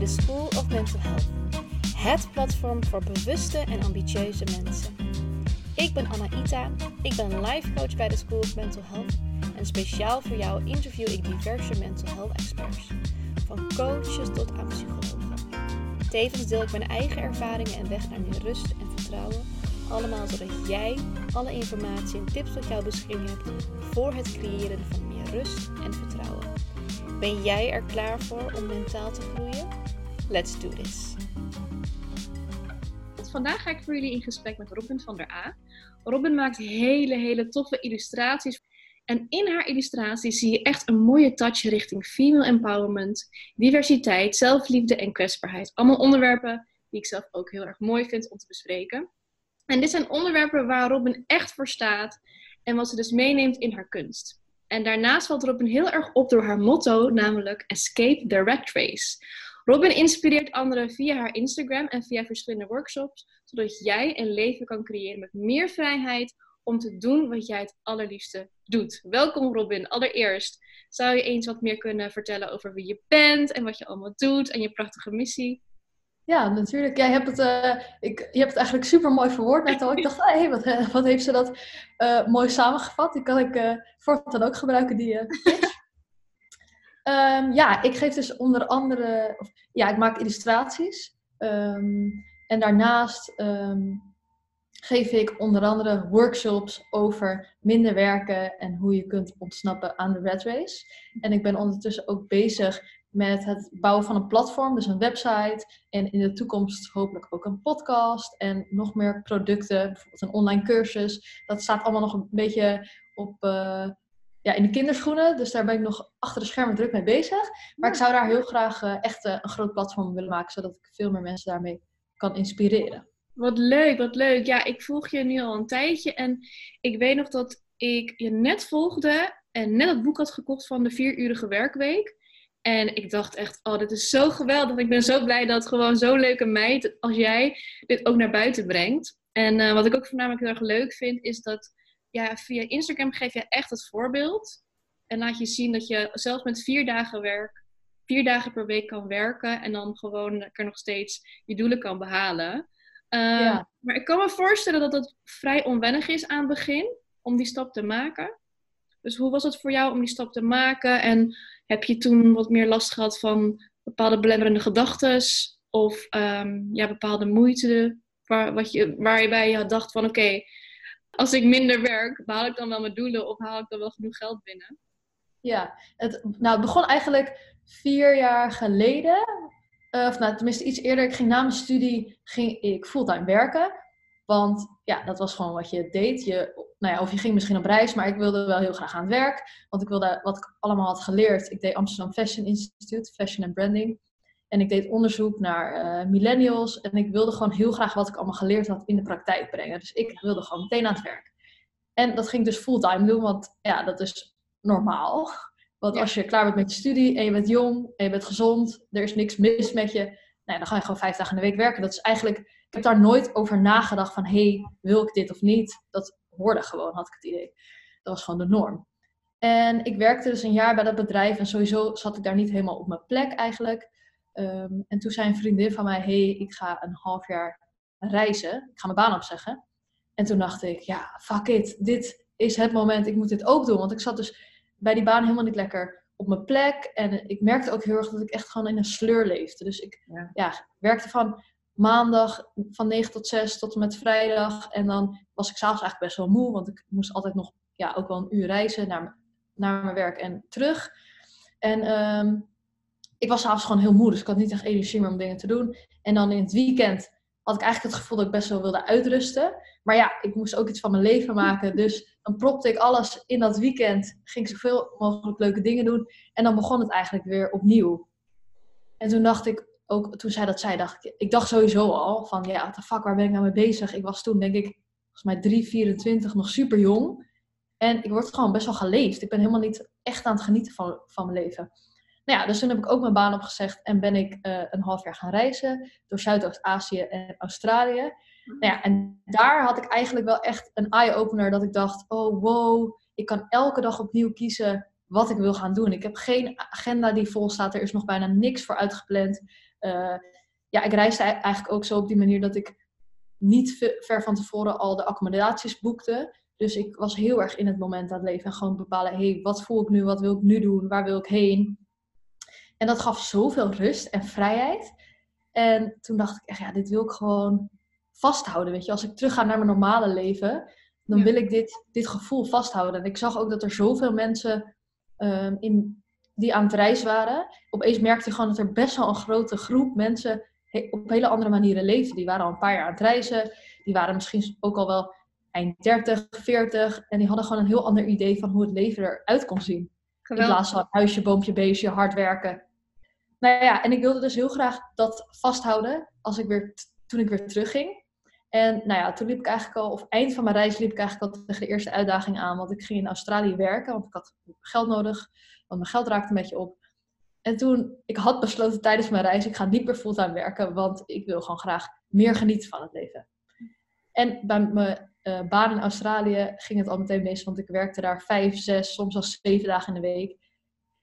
de School of Mental Health. Het platform voor bewuste en ambitieuze mensen. Ik ben Anaïta, ik ben life coach bij de School of Mental Health. En speciaal voor jou interview ik diverse mental health experts. Van coaches tot aan psychologen. Tevens deel ik mijn eigen ervaringen en weg naar meer rust en vertrouwen. Allemaal zodat jij alle informatie en tips tot jouw beschikking hebt voor het creëren van meer rust en vertrouwen. Ben jij er klaar voor om mentaal te groeien? Let's do this! Vandaag ga ik voor jullie in gesprek met Robin van der A. Robin maakt hele, hele toffe illustraties. En in haar illustraties zie je echt een mooie touch richting female empowerment, diversiteit, zelfliefde en kwetsbaarheid. Allemaal onderwerpen die ik zelf ook heel erg mooi vind om te bespreken. En dit zijn onderwerpen waar Robin echt voor staat en wat ze dus meeneemt in haar kunst. En daarnaast valt Robin heel erg op door haar motto, namelijk Escape the Rat Race. Robin inspireert anderen via haar Instagram en via verschillende workshops, zodat jij een leven kan creëren met meer vrijheid om te doen wat jij het allerliefste doet. Welkom Robin. Allereerst, zou je eens wat meer kunnen vertellen over wie je bent en wat je allemaal doet en je prachtige missie? Ja, natuurlijk. Jij hebt het, uh, ik, je hebt het eigenlijk super mooi verwoord net al. Ik dacht, hé, hey, wat, eh, wat heeft ze dat uh, mooi samengevat? Die kan ik uh, voortaan ook gebruiken, die um, ja, ik geef dus onder andere, of, ja, ik maak illustraties. Um, en daarnaast um, geef ik onder andere workshops over minder werken en hoe je kunt ontsnappen aan de red race. En ik ben ondertussen ook bezig met het bouwen van een platform, dus een website. En in de toekomst hopelijk ook een podcast en nog meer producten, bijvoorbeeld een online cursus. Dat staat allemaal nog een beetje op, uh, ja, in de kinderschoenen. Dus daar ben ik nog achter de schermen druk mee bezig. Maar ik zou daar heel graag uh, echt uh, een groot platform willen maken, zodat ik veel meer mensen daarmee kan inspireren. Wat leuk, wat leuk. Ja, ik volg je nu al een tijdje en ik weet nog dat ik je net volgde en net het boek had gekocht van de vierurige werkweek. En ik dacht echt, oh, dit is zo geweldig. Ik ben zo blij dat gewoon zo'n leuke meid als jij dit ook naar buiten brengt. En uh, wat ik ook voornamelijk heel erg leuk vind, is dat ja, via Instagram geef je echt het voorbeeld. En laat je zien dat je zelfs met vier dagen werk, vier dagen per week kan werken. En dan gewoon er nog steeds je doelen kan behalen. Ja. Maar ik kan me voorstellen dat het vrij onwennig is aan het begin om die stap te maken. Dus hoe was het voor jou om die stap te maken? En heb je toen wat meer last gehad van bepaalde belemmerende gedachten? Of um, ja, bepaalde moeite waar, wat je, waarbij je dacht van oké, okay, als ik minder werk, behaal ik dan wel mijn doelen of haal ik dan wel genoeg geld binnen? Ja, het, nou, het begon eigenlijk vier jaar geleden. Uh, of nou, tenminste iets eerder. Ik ging na mijn studie ging ik fulltime werken. Want ja, dat was gewoon wat je deed. Je, nou ja, of je ging misschien op reis, maar ik wilde wel heel graag aan het werk. Want ik wilde wat ik allemaal had geleerd. Ik deed Amsterdam Fashion Institute, Fashion and Branding. En ik deed onderzoek naar uh, millennials. En ik wilde gewoon heel graag wat ik allemaal geleerd had in de praktijk brengen. Dus ik wilde gewoon meteen aan het werk. En dat ging ik dus fulltime doen, want ja, dat is normaal. Want als je klaar bent met je studie en je bent jong en je bent gezond, er is niks mis met je, nou, dan ga je gewoon vijf dagen in de week werken. Dat is eigenlijk, ik heb daar nooit over nagedacht van, hé, hey, wil ik dit of niet? Dat hoorde gewoon, had ik het idee. Dat was gewoon de norm. En ik werkte dus een jaar bij dat bedrijf en sowieso zat ik daar niet helemaal op mijn plek eigenlijk. Um, en toen zei een vriendin van mij, hey, ik ga een half jaar reizen. Ik ga mijn baan opzeggen. En toen dacht ik, ja, fuck it. Dit is het moment, ik moet dit ook doen. Want ik zat dus bij die baan helemaal niet lekker op mijn plek. En ik merkte ook heel erg dat ik echt gewoon in een sleur leefde. Dus ik ja. ja werkte van maandag van 9 tot 6 tot en met vrijdag. En dan was ik s'avonds eigenlijk best wel moe, want ik moest altijd nog ja, ook wel een uur reizen naar, naar mijn werk en terug. En um, ik was s'avonds gewoon heel moe, dus ik had niet echt energie meer om dingen te doen. En dan in het weekend had ik eigenlijk het gevoel dat ik best wel wilde uitrusten. Maar ja, ik moest ook iets van mijn leven maken. Dus dan propte ik alles in dat weekend. Ging zoveel mogelijk leuke dingen doen. En dan begon het eigenlijk weer opnieuw. En toen dacht ik, ook toen zij dat zei, dacht ik, ik dacht sowieso al van, ja, what the fuck, waar ben ik nou mee bezig? Ik was toen, denk ik, volgens mij 3, 24, nog super jong. En ik word gewoon best wel geleefd. Ik ben helemaal niet echt aan het genieten van, van mijn leven. Nou ja, dus toen heb ik ook mijn baan opgezegd en ben ik uh, een half jaar gaan reizen door Zuidoost-Azië en Australië. Nou ja, en daar had ik eigenlijk wel echt een eye-opener dat ik dacht, oh wow, ik kan elke dag opnieuw kiezen wat ik wil gaan doen. Ik heb geen agenda die vol staat, er is nog bijna niks voor uitgepland. Eh, ja, ik reisde eigenlijk ook zo op die manier dat ik niet ver van tevoren al de accommodaties boekte. Dus ik was heel erg in het moment aan het leven en gewoon bepalen, hé, hey, wat voel ik nu, wat wil ik nu doen, waar wil ik heen? En dat gaf zoveel rust en vrijheid. En toen dacht ik echt, ja, dit wil ik gewoon vasthouden. Weet je, als ik terug ga naar mijn normale leven, dan wil ik dit, dit gevoel vasthouden. En ik zag ook dat er zoveel mensen um, in, die aan het reis waren. Opeens merkte ik gewoon dat er best wel een grote groep mensen op hele andere manieren leefden. Die waren al een paar jaar aan het reizen. Die waren misschien ook al wel eind 30, 40. En die hadden gewoon een heel ander idee van hoe het leven eruit kon zien. Geweldig. In plaats van huisje, boompje, beestje, hard werken. Nou ja, en ik wilde dus heel graag dat vasthouden als ik weer, toen ik weer terugging. En nou ja, toen liep ik eigenlijk al, of eind van mijn reis liep ik eigenlijk al tegen de eerste uitdaging aan. Want ik ging in Australië werken, want ik had geld nodig. Want mijn geld raakte een beetje op. En toen, ik had besloten tijdens mijn reis, ik ga niet meer fulltime werken. Want ik wil gewoon graag meer genieten van het leven. En bij mijn uh, baan in Australië ging het al meteen mis. Want ik werkte daar vijf, zes, soms zelfs zeven dagen in de week.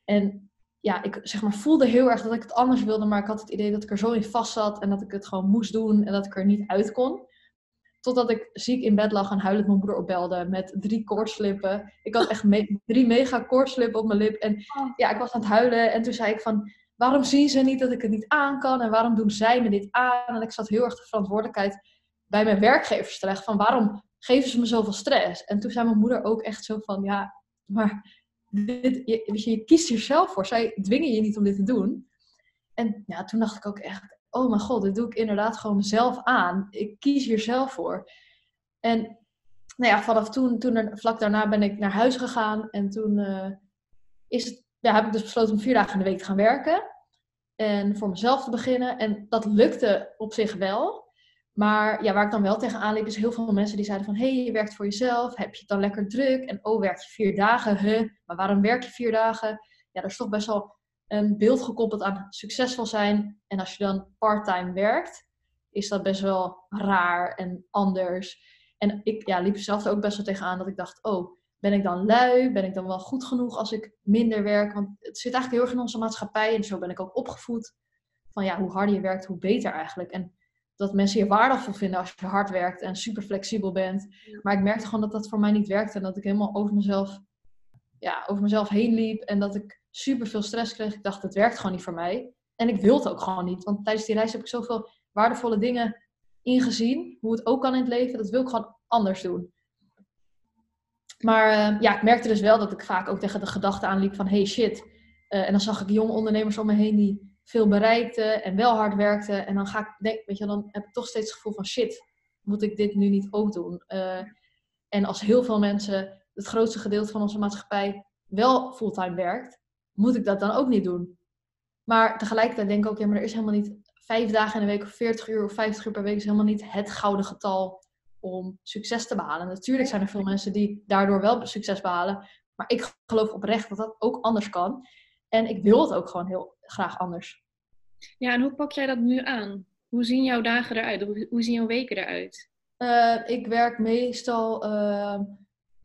En ja, ik zeg maar, voelde heel erg dat ik het anders wilde. Maar ik had het idee dat ik er zo in vast zat. En dat ik het gewoon moest doen. En dat ik er niet uit kon. Totdat ik ziek in bed lag en huilend mijn moeder opbelde met drie koortslippen. Ik had echt drie mega koortslippen op mijn lip. En oh. ja, ik was aan het huilen. En toen zei ik van, waarom zien ze niet dat ik het niet aan kan? En waarom doen zij me dit aan? En ik zat heel erg de verantwoordelijkheid bij mijn werkgevers terecht. Van waarom geven ze me zoveel stress? En toen zei mijn moeder ook echt zo van, ja, maar dit, je, kiest er zelf voor. Zij dwingen je niet om dit te doen. En ja, toen dacht ik ook echt, oh mijn god, dit doe ik inderdaad gewoon mezelf aan. Ik kies hier zelf voor. En nou ja, vanaf toen, toen vlak daarna ben ik naar huis gegaan. En toen uh, is het, ja, heb ik dus besloten om vier dagen in de week te gaan werken. En voor mezelf te beginnen. En dat lukte op zich wel. Maar ja, waar ik dan wel tegenaan liep, is heel veel mensen die zeiden van... hé, hey, je werkt voor jezelf, heb je het dan lekker druk? En oh, werk je vier dagen? Huh, maar waarom werk je vier dagen? Ja, dat is toch best wel een beeld gekoppeld aan succesvol zijn. En als je dan parttime werkt, is dat best wel raar en anders. En ik ja, liep er zelf ook best wel tegenaan dat ik dacht, oh, ben ik dan lui? Ben ik dan wel goed genoeg als ik minder werk? Want het zit eigenlijk heel erg in onze maatschappij en zo ben ik ook opgevoed. Van ja, hoe harder je werkt, hoe beter eigenlijk. En dat mensen je waardevol vinden als je hard werkt en super flexibel bent. Maar ik merkte gewoon dat dat voor mij niet werkte en dat ik helemaal over mezelf, ja, over mezelf heen liep en dat ik super veel stress kreeg. Ik dacht, het werkt gewoon niet voor mij. En ik wil het ook gewoon niet. Want tijdens die reis heb ik zoveel waardevolle dingen ingezien. Hoe het ook kan in het leven. Dat wil ik gewoon anders doen. Maar uh, ja, ik merkte dus wel dat ik vaak ook tegen de gedachte aanliep van... Hey shit. Uh, en dan zag ik jonge ondernemers om me heen die veel bereikten en wel hard werkten. En dan ga ik, denk, weet je, dan heb ik toch steeds het gevoel van shit. Moet ik dit nu niet ook doen? Uh, en als heel veel mensen, het grootste gedeelte van onze maatschappij, wel fulltime werkt, moet ik dat dan ook niet doen? Maar tegelijkertijd denk ik ook, ja, maar er is helemaal niet vijf dagen in de week of 40 uur of 50 uur per week is helemaal niet het gouden getal om succes te behalen. Natuurlijk zijn er veel mensen die daardoor wel succes behalen. Maar ik geloof oprecht dat dat ook anders kan. En ik wil het ook gewoon heel graag anders. Ja, en hoe pak jij dat nu aan? Hoe zien jouw dagen eruit? Hoe zien jouw weken eruit? Uh, ik werk meestal uh,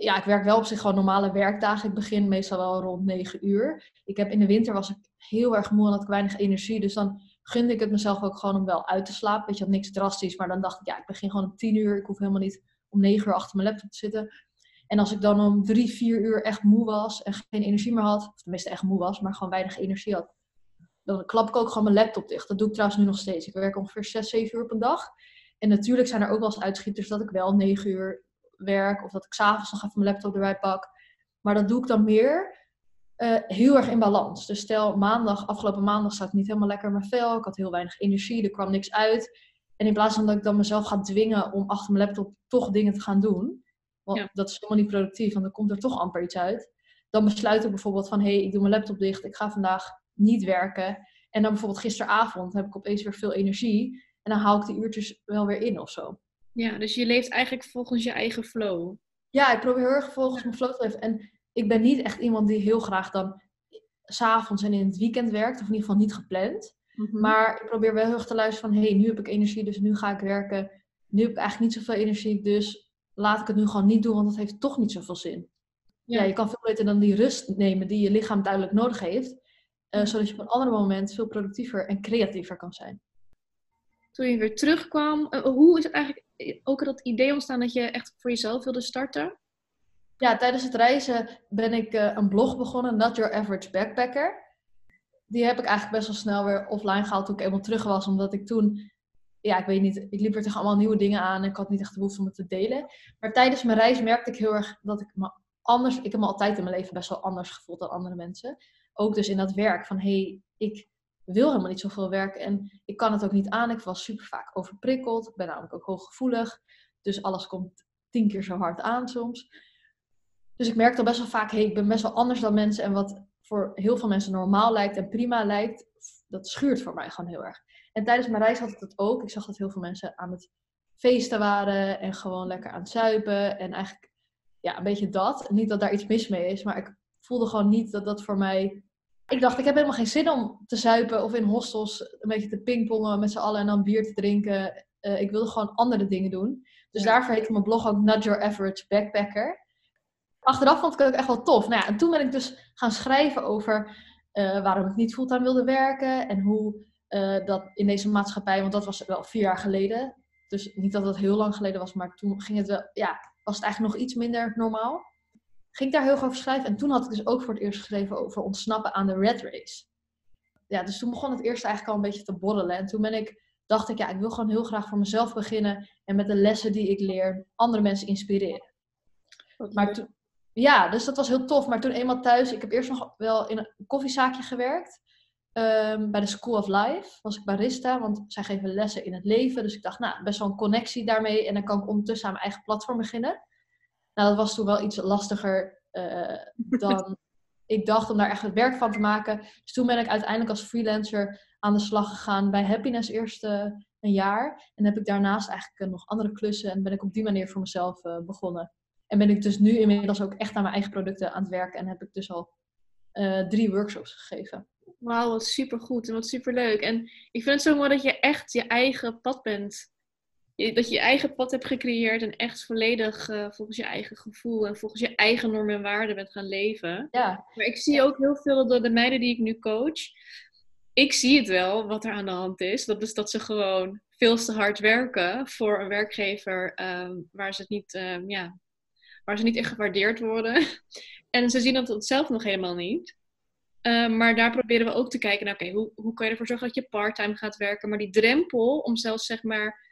ja, ik werk wel op zich gewoon normale werkdagen. Ik begin meestal wel rond 9 uur. Ik heb in de winter was ik heel erg moe en had ik weinig energie. Dus dan gunde ik het mezelf ook gewoon om wel uit te slapen. Weet je, had niks drastisch. Maar dan dacht ik, ja, ik begin gewoon om 10 uur. Ik hoef helemaal niet om 9 uur achter mijn laptop te zitten. En als ik dan om 3, 4 uur echt moe was en geen energie meer had, of tenminste echt moe was, maar gewoon weinig energie had, dan klap ik ook gewoon mijn laptop dicht. Dat doe ik trouwens nu nog steeds. Ik werk ongeveer 6, 7 uur per dag. En natuurlijk zijn er ook wel eens uitschieters dat ik wel 9 uur werk. Of dat ik s'avonds nog even mijn laptop erbij pak. Maar dat doe ik dan meer uh, heel erg in balans. Dus stel maandag, afgelopen maandag zat ik niet helemaal lekker in mijn vel. Ik had heel weinig energie, er kwam niks uit. En in plaats van dat ik dan mezelf ga dwingen om achter mijn laptop toch dingen te gaan doen. Want dat is helemaal niet productief, want dan komt er toch amper iets uit. Dan besluit ik bijvoorbeeld van, hé, hey, ik doe mijn laptop dicht. Ik ga vandaag niet werken. En dan bijvoorbeeld gisteravond heb ik opeens weer veel energie. En dan haal ik die uurtjes wel weer in of zo. Ja, dus je leeft eigenlijk volgens je eigen flow. Ja, ik probeer heel erg volgens mijn flow te leven. En ik ben niet echt iemand die heel graag dan s'avonds en in het weekend werkt. Of in ieder geval niet gepland. Mhm. Maar ik probeer wel heel erg te luisteren van... Hé, hey, nu heb ik energie, dus nu ga ik werken. Nu heb ik eigenlijk niet zoveel energie, dus laat ik het nu gewoon niet doen. Want dat heeft toch niet zoveel zin. Ja, ja je kan veel beter dan die rust nemen die je lichaam duidelijk nodig heeft. eh, zodat je op een ander moment veel productiever en creatiever kan zijn. Toen je weer terugkwam, eh, hoe is het eigenlijk ook dat idee ontstaan dat je echt voor jezelf wilde starten? Ja, tijdens het reizen ben ik eh, een blog begonnen, Not Your Average Backpacker. Die heb ik eigenlijk best wel snel weer offline gehaald toen ik eenmaal terug was, omdat ik toen ja, ik weet niet, ik liep er tegen allemaal nieuwe dingen aan en ik had niet echt de behoefte om het te delen. Maar tijdens mijn reis merkte ik heel erg dat ik me anders, ik heb me altijd in mijn leven best wel anders gevoeld dan andere mensen. Ook dus in dat werk van, hé, hey, ik wil helemaal niet zoveel werken en ik kan het ook niet aan. Ik was super vaak overprikkeld, ik ben namelijk ook hooggevoelig, dus alles komt tien keer zo hard aan soms. Dus ik merkte al best wel vaak, hé, hey, ik ben best wel anders dan mensen en wat voor heel veel mensen normaal lijkt en prima lijkt, dat schuurt voor mij gewoon heel erg. En tijdens mijn reis had ik dat ook. Ik zag dat heel veel mensen aan het feesten waren en gewoon lekker aan het zuipen. En eigenlijk ja, een beetje dat. Niet dat daar iets mis mee is, maar ik voelde gewoon niet dat dat voor mij. Ik dacht, ik heb helemaal geen zin om te zuipen of in hostels een beetje te pingpongen met z'n allen en dan bier te drinken. Uh, ik wilde gewoon andere dingen doen. Dus daarvoor heette mijn blog ook Not Your Average Backpacker. Achteraf vond ik het ook echt wel tof. Nou ja, en toen ben ik dus gaan schrijven over uh, waarom ik niet fulltime wilde werken en hoe uh, dat in deze maatschappij, want dat was wel vier jaar geleden. Dus niet dat het heel lang geleden was, maar toen ging het wel, ja, was het eigenlijk nog iets minder normaal. Ging ik daar heel erg over schrijven. En toen had ik dus ook voor het eerst geschreven over ontsnappen aan de red race. Ja, dus toen begon het eerst eigenlijk al een beetje te borrelen. En toen ben ik, dacht ik, ja, ik wil gewoon heel graag voor mezelf beginnen. En met de lessen die ik leer, andere mensen inspireren. Maar toen, ja, dus dat was heel tof. Maar toen eenmaal thuis, ik heb eerst nog wel in een koffiezaakje gewerkt. Ehm, bij de School of Life was ik barista, want zij geven lessen in het leven. Dus ik dacht, nou, best wel een connectie daarmee. En dan kan ik ondertussen aan mijn eigen platform beginnen. Nou, dat was toen wel iets lastiger uh, dan ik dacht om daar echt het werk van te maken. Dus toen ben ik uiteindelijk als freelancer aan de slag gegaan bij Happiness eerst uh, een jaar. En heb ik daarnaast eigenlijk uh, nog andere klussen en ben ik op die manier voor mezelf begonnen. En ben ik dus nu inmiddels ook echt aan mijn eigen producten aan het werken en heb ik dus al drie workshops gegeven. Wauw, wat super goed en wat super leuk. En ik vind het zo mooi dat je echt je eigen pad bent. Dat je je eigen pad hebt gecreëerd en echt volledig uh, volgens je eigen gevoel en volgens je eigen normen en waarden bent gaan leven. Ja. Maar ik zie ook heel veel door de meiden die ik nu coach. Ik zie het wel wat er aan de hand is. Dat is dat ze gewoon veel te hard werken voor een werkgever um, waar, ze het niet, um, ja, waar ze niet echt gewaardeerd worden. En ze zien dat zelf nog helemaal niet. Ehm, maar daar proberen we ook te kijken naar, oké, hoe, hoe kan je ervoor zorgen dat je parttime gaat werken? Maar die drempel om zelfs zeg maar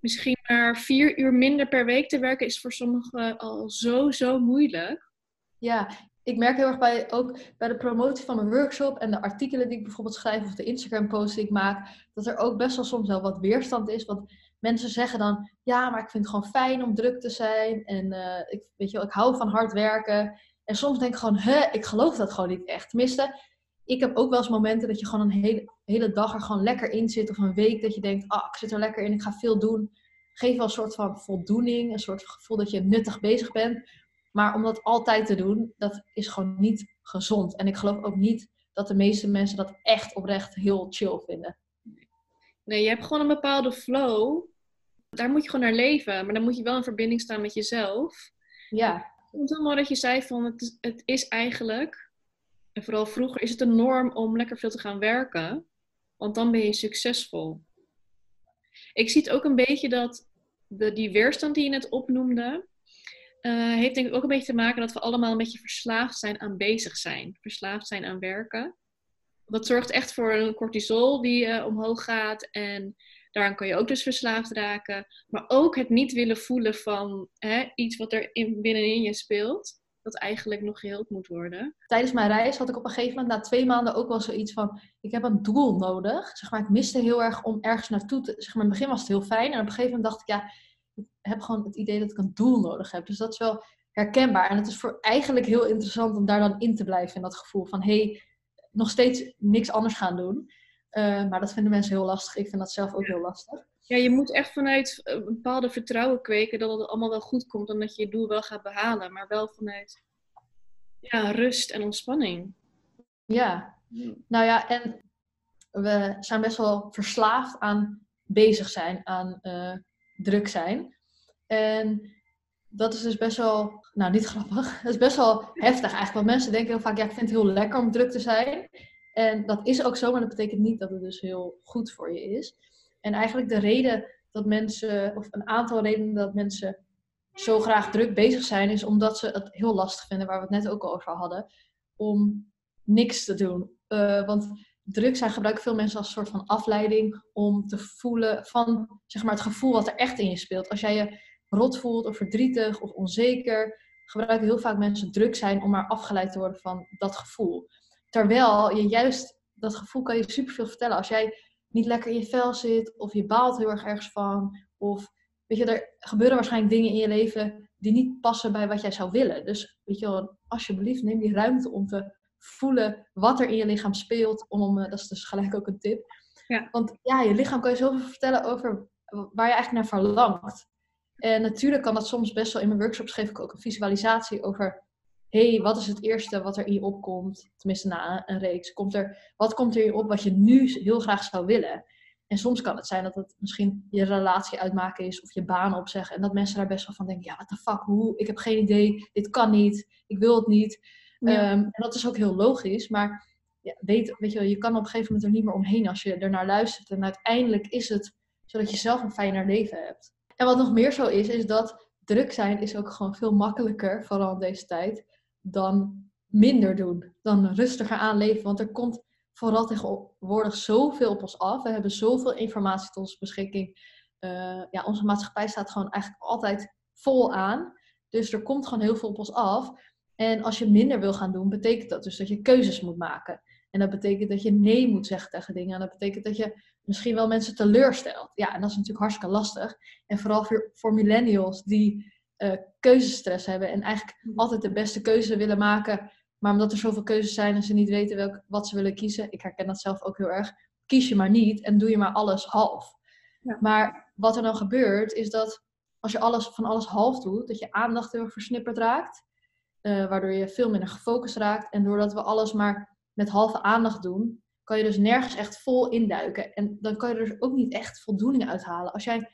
misschien maar vier uur minder per week te werken, is voor sommigen al zo, zo moeilijk. Ja, ik merk heel erg bij, ook bij de promotie van mijn workshop en de artikelen die ik bijvoorbeeld schrijf of de Instagram posts die ik maak, dat er ook best wel soms wel wat weerstand is. Want mensen zeggen dan, ja, maar ik vind het gewoon fijn om druk te zijn en uh, ik, weet je wel, ik hou van hard werken. En soms denk ik gewoon, hè, ik geloof dat gewoon niet echt. Tenminste, ik heb ook wel eens momenten dat je gewoon een hele, hele dag er gewoon lekker in zit. Of een week dat je denkt, ah, ik zit er lekker in, ik ga veel doen. Geef wel een soort van voldoening, een soort gevoel dat je nuttig bezig bent. Maar om dat altijd te doen, dat is gewoon niet gezond. En ik geloof ook niet dat de meeste mensen dat echt oprecht heel chill vinden. Nee, je hebt gewoon een bepaalde flow. Daar moet je gewoon naar leven. Maar dan moet je wel in verbinding staan met jezelf. Ja vond het wel mooi dat je zei van het is, eigenlijk, en vooral vroeger, is het een norm om lekker veel te gaan werken. Want dan ben je succesvol. Ik zie het ook een beetje dat de, die weerstand die je net opnoemde, uh, heeft denk ik ook een beetje te maken dat we allemaal een beetje verslaafd zijn aan bezig zijn. Verslaafd zijn aan werken. Dat zorgt echt voor een cortisol die uh, omhoog gaat en Daaraan kan je ook dus verslaafd raken. Maar ook het niet willen voelen van hè, iets wat er in, binnenin je speelt. Dat eigenlijk nog geheeld moet worden. Tijdens mijn reis had ik op een gegeven moment na twee maanden ook wel zoiets van... Ik heb een doel nodig. Zeg maar, ik miste heel erg om ergens naartoe te... Zeg maar, in het begin was het heel fijn. En op een gegeven moment dacht ik, ja... Ik heb gewoon het idee dat ik een doel nodig heb. Dus dat is wel herkenbaar. En het is voor eigenlijk heel interessant om daar dan in te blijven. In dat gevoel van, hé, hey, nog steeds niks anders gaan doen. Eh, maar dat vinden mensen heel lastig. Ik vind dat zelf ook heel lastig. Ja, je moet echt vanuit een bepaalde vertrouwen kweken dat het allemaal wel goed komt en dat je je doel wel gaat behalen. Maar wel vanuit ja, rust en ontspanning. Ja, nou ja, en we zijn best wel verslaafd aan bezig zijn, aan uh, druk zijn. En dat is dus best wel, nou niet grappig, dat is best wel heftig eigenlijk. Want mensen denken heel vaak, ja, ik vind het heel lekker om druk te zijn. En dat is ook zo, maar dat betekent niet dat het dus heel goed voor je is. En eigenlijk de reden dat mensen, of een aantal redenen dat mensen zo graag druk bezig zijn, is omdat ze het heel lastig vinden, waar we het net ook over hadden, om niks te doen. Uh, want druk zijn gebruiken veel mensen als een soort van afleiding om te voelen van zeg maar, het gevoel wat er echt in je speelt. Als jij je rot voelt of verdrietig of onzeker, gebruiken heel vaak mensen druk zijn om maar afgeleid te worden van dat gevoel. Terwijl je juist dat gevoel kan je superveel vertellen. Als jij niet lekker in je vel zit of je baalt heel erg ergens van of weet je, er gebeuren waarschijnlijk dingen in je leven die niet passen bij wat jij zou willen. Dus weet je wel, alsjeblieft neem die ruimte om te voelen wat er in je lichaam speelt. Om, eh, dat is dus gelijk ook een tip. Ja. Want ja, je lichaam kan je zoveel vertellen over waar je eigenlijk naar verlangt. En natuurlijk kan dat soms best wel. In mijn workshops geef ik ook een visualisatie over. Hey, wat is het eerste wat er in je opkomt? Tenminste, na een reeks. Komt er, wat komt er in je op wat je nu heel graag zou willen? En soms kan het zijn dat het misschien je relatie uitmaken is of je baan opzeggen. En dat mensen daar best wel van denken: ja, what the fuck, hoe? Ik heb geen idee, dit kan niet, ik wil het niet. Ehm, en dat is ook heel logisch, maar ja, weet, weet je, wel, je kan op een gegeven moment er niet meer omheen als je er naar luistert. En uiteindelijk is het zodat je zelf een fijner leven hebt. En wat nog meer zo is, is dat druk zijn is ook gewoon veel makkelijker, vooral in deze tijd, dan minder doen. Dan rustiger aanleven. Want er komt vooral tegenwoordig zoveel op ons af. We hebben zoveel informatie tot onze beschikking. Uh, ja, onze maatschappij staat gewoon eigenlijk altijd vol aan. Dus er komt gewoon heel veel op ons af. En als je minder wil gaan doen, betekent dat dus dat je keuzes moet maken. En dat betekent dat je nee moet zeggen tegen dingen. En dat betekent dat je misschien wel mensen teleurstelt. Ja, en dat is natuurlijk hartstikke lastig. En vooral voor, voor millennials die uh, keuzestress hebben en eigenlijk altijd de beste keuze willen maken. Maar omdat er zoveel keuzes zijn en ze niet weten welk, wat ze willen kiezen, ik herken dat zelf ook heel erg, kies je maar niet en doe je maar alles half. Ja. Maar wat er dan gebeurt, is dat als je alles, van alles half doet, dat je aandacht heel erg versnipperd raakt. Uh, waardoor je veel minder gefocust raakt. En doordat we alles maar met halve aandacht doen, kan je dus nergens echt vol induiken. En dan kan je er dus ook niet echt voldoening uithalen. Als jij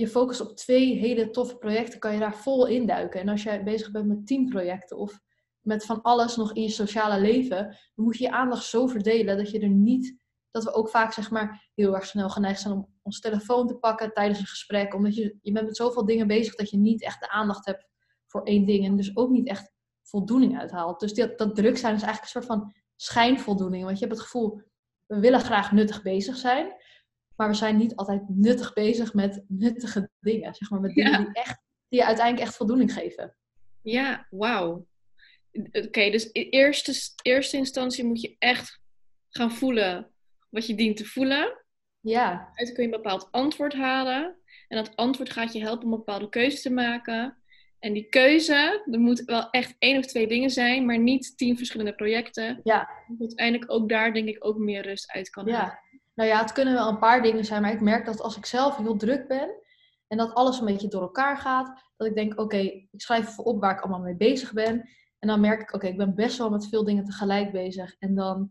je focust op twee hele toffe projecten, kan je daar vol induiken. En als jij bezig bent met tien projecten of met van alles nog in je sociale leven, dan moet je je aandacht zo verdelen dat je er niet, dat we ook vaak zeg maar heel erg snel geneigd zijn om ons telefoon te pakken tijdens een gesprek, omdat je, je bent met zoveel dingen bezig dat je niet echt de aandacht hebt voor één ding en dus ook niet echt voldoening uithaalt. Dus dat druk zijn is eigenlijk een soort van schijnvoldoening, want je hebt het gevoel, we willen graag nuttig bezig zijn, maar we zijn niet altijd nuttig bezig met nuttige dingen, zeg maar, met dingen die, echt, die je uiteindelijk echt voldoening geven. Ja, wauw. Oké, dus in eerste, eerste instantie moet je echt gaan voelen wat je dient te voelen. Ja. Uit kun je een bepaald antwoord halen. En dat antwoord gaat je helpen om een bepaalde keuze te maken. En die keuze, er moet wel echt één of twee dingen zijn, maar niet tien verschillende projecten. Ja. Uiteindelijk ook daar denk ik ook meer rust uit kan ja. halen. Nou ja, het kunnen wel een paar dingen zijn, maar ik merk dat als ik zelf heel druk ben en dat alles een beetje door elkaar gaat, dat ik denk, oké, ik schrijf even op waar ik allemaal mee bezig ben. En dan merk ik, oké, ik ben best wel met veel dingen tegelijk bezig. En dan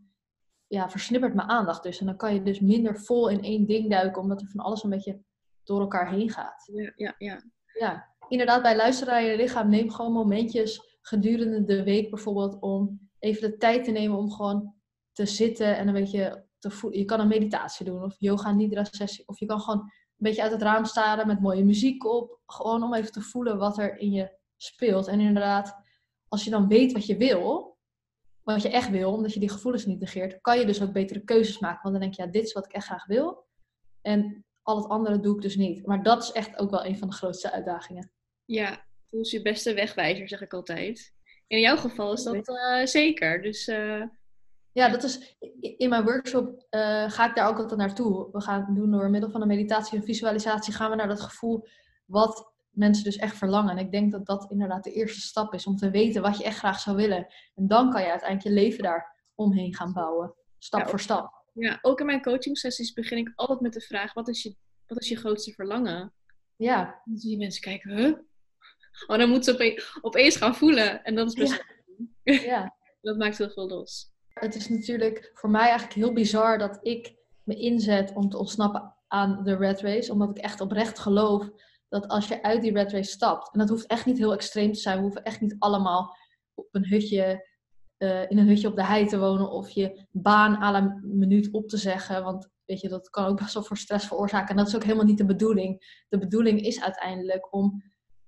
ja, versnippert mijn aandacht dus. En dan kan je dus minder vol in één ding duiken, omdat er van alles een beetje door elkaar heen gaat. Ja, ja, ja. ja. inderdaad, bij luisteren naar je lichaam, neem gewoon momentjes gedurende de week bijvoorbeeld om even de tijd te nemen om gewoon te zitten en een beetje te voelen. Je kan een meditatie doen of yoga nidra sessie. Of je kan gewoon een beetje uit het raam staren met mooie muziek op. Gewoon om even te voelen wat er in je speelt. En inderdaad, als je dan weet wat je wil, wat je echt wil, omdat je die gevoelens niet negeert, kan je dus ook betere keuzes maken. Want dan denk je, ja, dit is wat ik echt graag wil. En al het andere doe ik dus niet. Maar dat is echt ook wel een van de grootste uitdagingen. Ja, voel je beste wegwijzer, zeg ik altijd. In jouw geval is dat uh, zeker. Dus, uh... Ja, dat is in mijn workshop uh, ga ik daar ook altijd naartoe. We gaan doen door middel van een meditatie en visualisatie gaan we naar dat gevoel wat mensen dus echt verlangen. En ik denk dat dat inderdaad de eerste stap is om te weten wat je echt graag zou willen. En dan kan je uiteindelijk je leven daar omheen gaan bouwen, stap voor stap. Ja, ook in mijn coaching sessies begin ik altijd met de vraag: wat is je, wat is je grootste verlangen? Ja. Dan zie je mensen kijken, huh? Oh, dan moeten ze opeens, opeens gaan voelen. En dat is best ja. ja. dat maakt heel veel los. Het is natuurlijk voor mij eigenlijk heel bizar dat ik me inzet om te ontsnappen aan de red race. Omdat ik echt oprecht geloof dat als je uit die red race stapt, en dat hoeft echt niet heel extreem te zijn, we hoeven echt niet allemaal op een hutje eh, in een hutje op de hei te wonen of je baan à la minuut op te zeggen. Want weet je, dat kan ook best wel voor stress veroorzaken. En dat is ook helemaal niet de bedoeling. De bedoeling is uiteindelijk om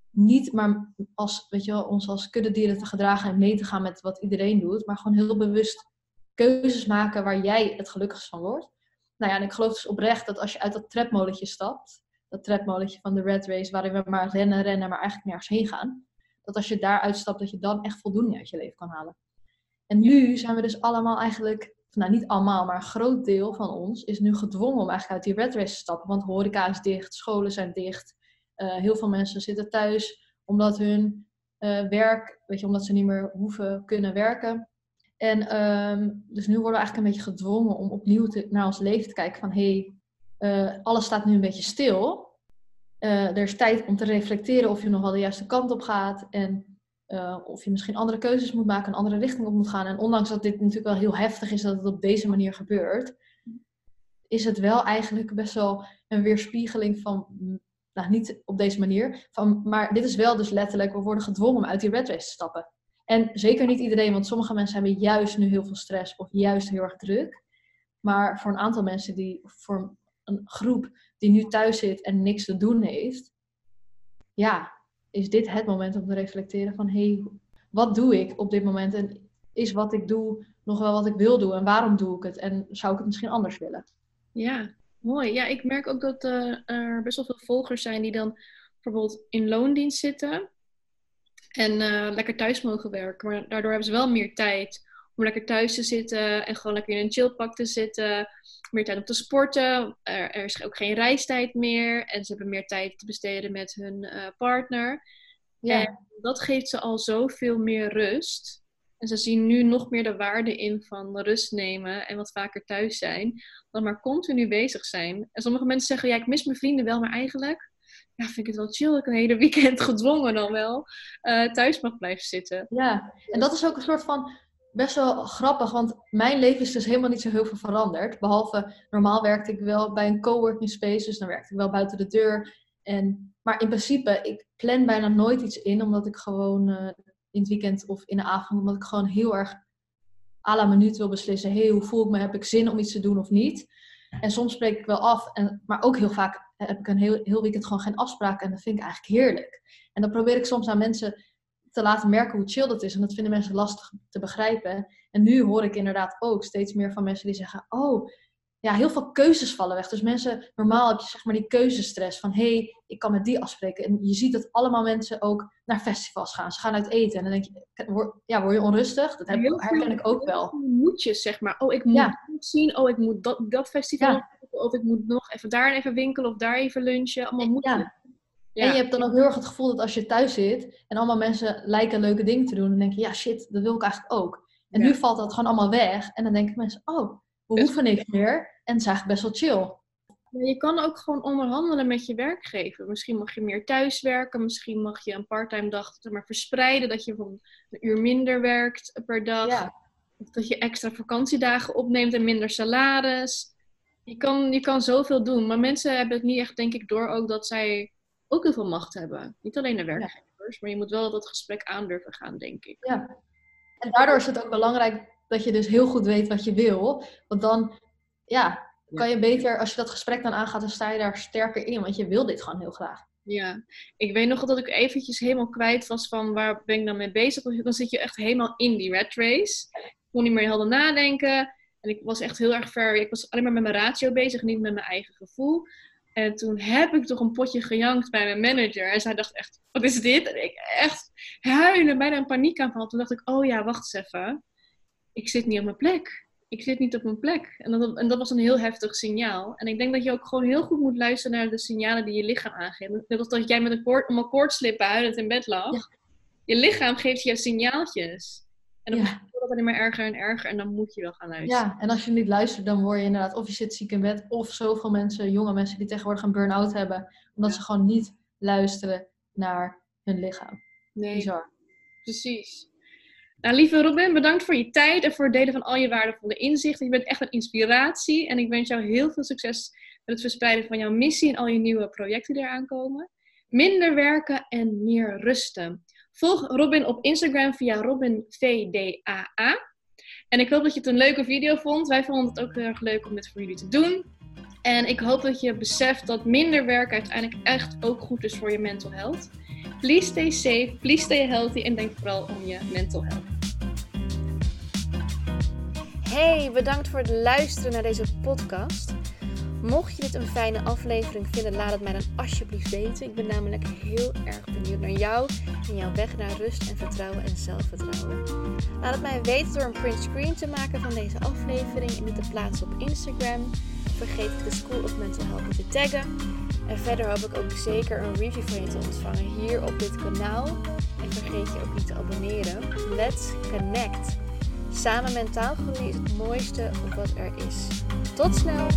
niet maar als, weet je wel, ons als kuddedieren te gedragen en mee te gaan met wat iedereen doet, maar gewoon heel bewust keuzes maken waar jij het gelukkigst van wordt. Nou ja, en ik geloof dus oprecht dat als je uit dat tredmolentje stapt, dat tredmolentje van de red race, waarin we maar rennen, rennen, maar eigenlijk nergens heen gaan, dat als je daaruit stapt, dat je dan echt voldoening uit je leven kan halen. En nu zijn we dus allemaal eigenlijk, nou niet allemaal, maar een groot deel van ons is nu gedwongen om eigenlijk uit die red race te stappen. Want horeca is dicht, scholen zijn dicht, uh, heel veel mensen zitten thuis omdat hun uh, werk, weet je, omdat ze niet meer hoeven kunnen werken. En um, dus nu worden we eigenlijk een beetje gedwongen om opnieuw naar ons leven te kijken van hé, hey, uh, alles staat nu een beetje stil. er is tijd om te reflecteren of je nog wel de juiste kant op gaat en of je misschien andere keuzes moet maken, een andere richting op moet gaan. En ondanks dat dit natuurlijk wel heel heftig is dat het op deze manier gebeurt, is het wel eigenlijk best wel een weerspiegeling van nou, niet op deze manier. Van, maar dit is wel dus letterlijk, we worden gedwongen om uit die red race te stappen. En zeker niet iedereen, want sommige mensen hebben juist nu heel veel stress of juist heel erg druk. Maar voor een aantal mensen, die, voor een groep die nu thuis zit en niks te doen heeft, ja, is dit het moment om te reflecteren van hé, hey, wat doe ik op dit moment? En is wat ik doe nog wel wat ik wil doen? En waarom doe ik het? En zou ik het misschien anders willen? Ja, Mooi. Ja, ik merk ook dat uh, er best wel veel volgers zijn die dan bijvoorbeeld in loondienst zitten en uh, lekker thuis mogen werken. Maar daardoor hebben ze wel meer tijd om lekker thuis te zitten en gewoon lekker in een chillpak te zitten. Meer tijd om te sporten. Er, er, is ook geen reistijd meer. En ze hebben meer tijd te besteden met hun uh, partner. Ja. En dat geeft ze al zoveel meer rust. En ze zien nu nog meer de waarde in van rust nemen en wat vaker thuis zijn, dan maar continu bezig zijn. En sommige mensen zeggen, ja, ik mis mijn vrienden wel, maar eigenlijk ja, vind ik het wel chill dat ik een hele weekend gedwongen dan wel uh, thuis mag blijven zitten. Ja, en dat is ook een soort van best wel grappig, want mijn leven is dus helemaal niet zo heel veel veranderd. Behalve, normaal werkte ik wel bij een coworking space, dus dan werkte ik wel buiten de deur. En, maar in principe, ik plan bijna nooit iets in, omdat ik gewoon uh, in het weekend of in de avond, omdat ik gewoon heel erg à la minuut wil beslissen, hey, hoe voel ik me, heb ik zin om iets te doen of niet? En soms spreek ik wel af, en, maar ook heel vaak heb ik een heel, heel weekend gewoon geen afspraken en dat vind ik eigenlijk heerlijk. En dan probeer ik soms aan mensen te laten merken hoe chill dat is en dat vinden mensen lastig te begrijpen. En nu hoor ik inderdaad ook steeds meer van mensen die zeggen, oh, ja, heel veel keuzes vallen weg. Dus mensen, normaal heb je zeg maar die keuzestress van hé, hey, ik kan met die afspreken. En je ziet dat allemaal mensen ook naar festivals gaan. Ze gaan uit eten en dan denk je, ja, word je onrustig? Dat heb, herken ik ook wel. Moedjes, zeg maar. Oh, ik moet ja. zien. Oh, ik moet dat, dat festival. Ja. Of ik moet nog even daar even winkelen of daar even lunchen. Allemaal moedjes. Ja. Ja. En je hebt dan ook heel erg het gevoel dat als je thuis zit en allemaal mensen lijken leuke dingen te doen, dan denk je, ja shit, dat wil ik eigenlijk ook. En nu valt dat gewoon allemaal weg. En dan denken mensen, oh, we hoeven niks meer. En het is eigenlijk best wel chill. Je kan ook gewoon onderhandelen met je werkgever. Misschien mag je meer thuiswerken. Misschien mag je een parttime dag maar verspreiden. Dat je van een uur minder werkt per dag. Ja. Of dat je extra vakantiedagen opneemt en minder salaris. Je kan, je kan zoveel doen. Maar mensen hebben het niet echt, denk ik, door ook dat zij ook heel veel macht hebben. Niet alleen de werkgevers. Maar je moet wel dat gesprek aan durven gaan, denk ik. Ja. En daardoor is het ook belangrijk dat je dus heel goed weet wat je wil. Want dan, ja, kan je beter, als je dat gesprek dan aangaat, dan sta je daar sterker in. Want je wil dit gewoon heel graag. Ja, ik weet nog dat ik eventjes helemaal kwijt was van waar ben ik dan mee bezig. Dan zit je echt helemaal in die red race. Ik kon niet meer helder nadenken. En ik was echt heel erg ver. Ik was alleen maar met mijn ratio bezig, niet met mijn eigen gevoel. En toen heb ik toch een potje gejankt bij mijn manager. En zij dacht echt, wat is dit? En ik echt huilen, bijna een paniekaanval. Toen dacht ik, oh ja, wacht eens even ik zit niet op mijn plek. Ik zit niet op mijn plek. En dat, en dat was een heel heftig signaal. En ik denk dat je ook gewoon heel goed moet luisteren naar de signalen die je lichaam aangeeft. Net als dat jij met een koord, om een koortslippen huilend in bed lag. Je lichaam geeft je signaaltjes. En dan wordt het alleen maar erger en erger. En dan moet je wel gaan luisteren. Ja, en als je niet luistert, dan word je inderdaad... Of je zit ziek in bed. Of zoveel mensen, jonge mensen die tegenwoordig een burn-out hebben. Omdat ze gewoon niet luisteren naar hun lichaam. Nee. Bizar. Precies. Nou, lieve Robin, bedankt voor je tijd en voor het delen van al je waardevolle inzichten. Je bent echt een inspiratie en ik wens jou heel veel succes met het verspreiden van jouw missie en al je nieuwe projecten die eraan komen. Minder werken en meer rusten. Volg Robin op Instagram via RobinVDAA. En ik hoop dat je het een leuke video vond. Wij vonden het ook heel erg leuk om dit voor jullie te doen. En ik hoop dat je beseft dat minder werk uiteindelijk echt ook goed is voor je mental health. Please stay safe, please stay healthy en denk vooral om je mental health. Hey, bedankt voor het luisteren naar deze podcast. Mocht je dit een fijne aflevering vinden, laat het mij dan alsjeblieft weten. Ik ben namelijk heel erg benieuwd naar jou en jouw weg naar rust en vertrouwen en zelfvertrouwen. Laat het mij weten door een print screen te maken van deze aflevering en dit te plaatsen op Instagram. Vergeet de School of Mental Health te taggen. En verder hoop ik ook zeker een review van je te ontvangen hier op dit kanaal. En vergeet je ook niet te abonneren. Let's connect! Samen mentaal groeien is het mooiste wat er is. Tot snel!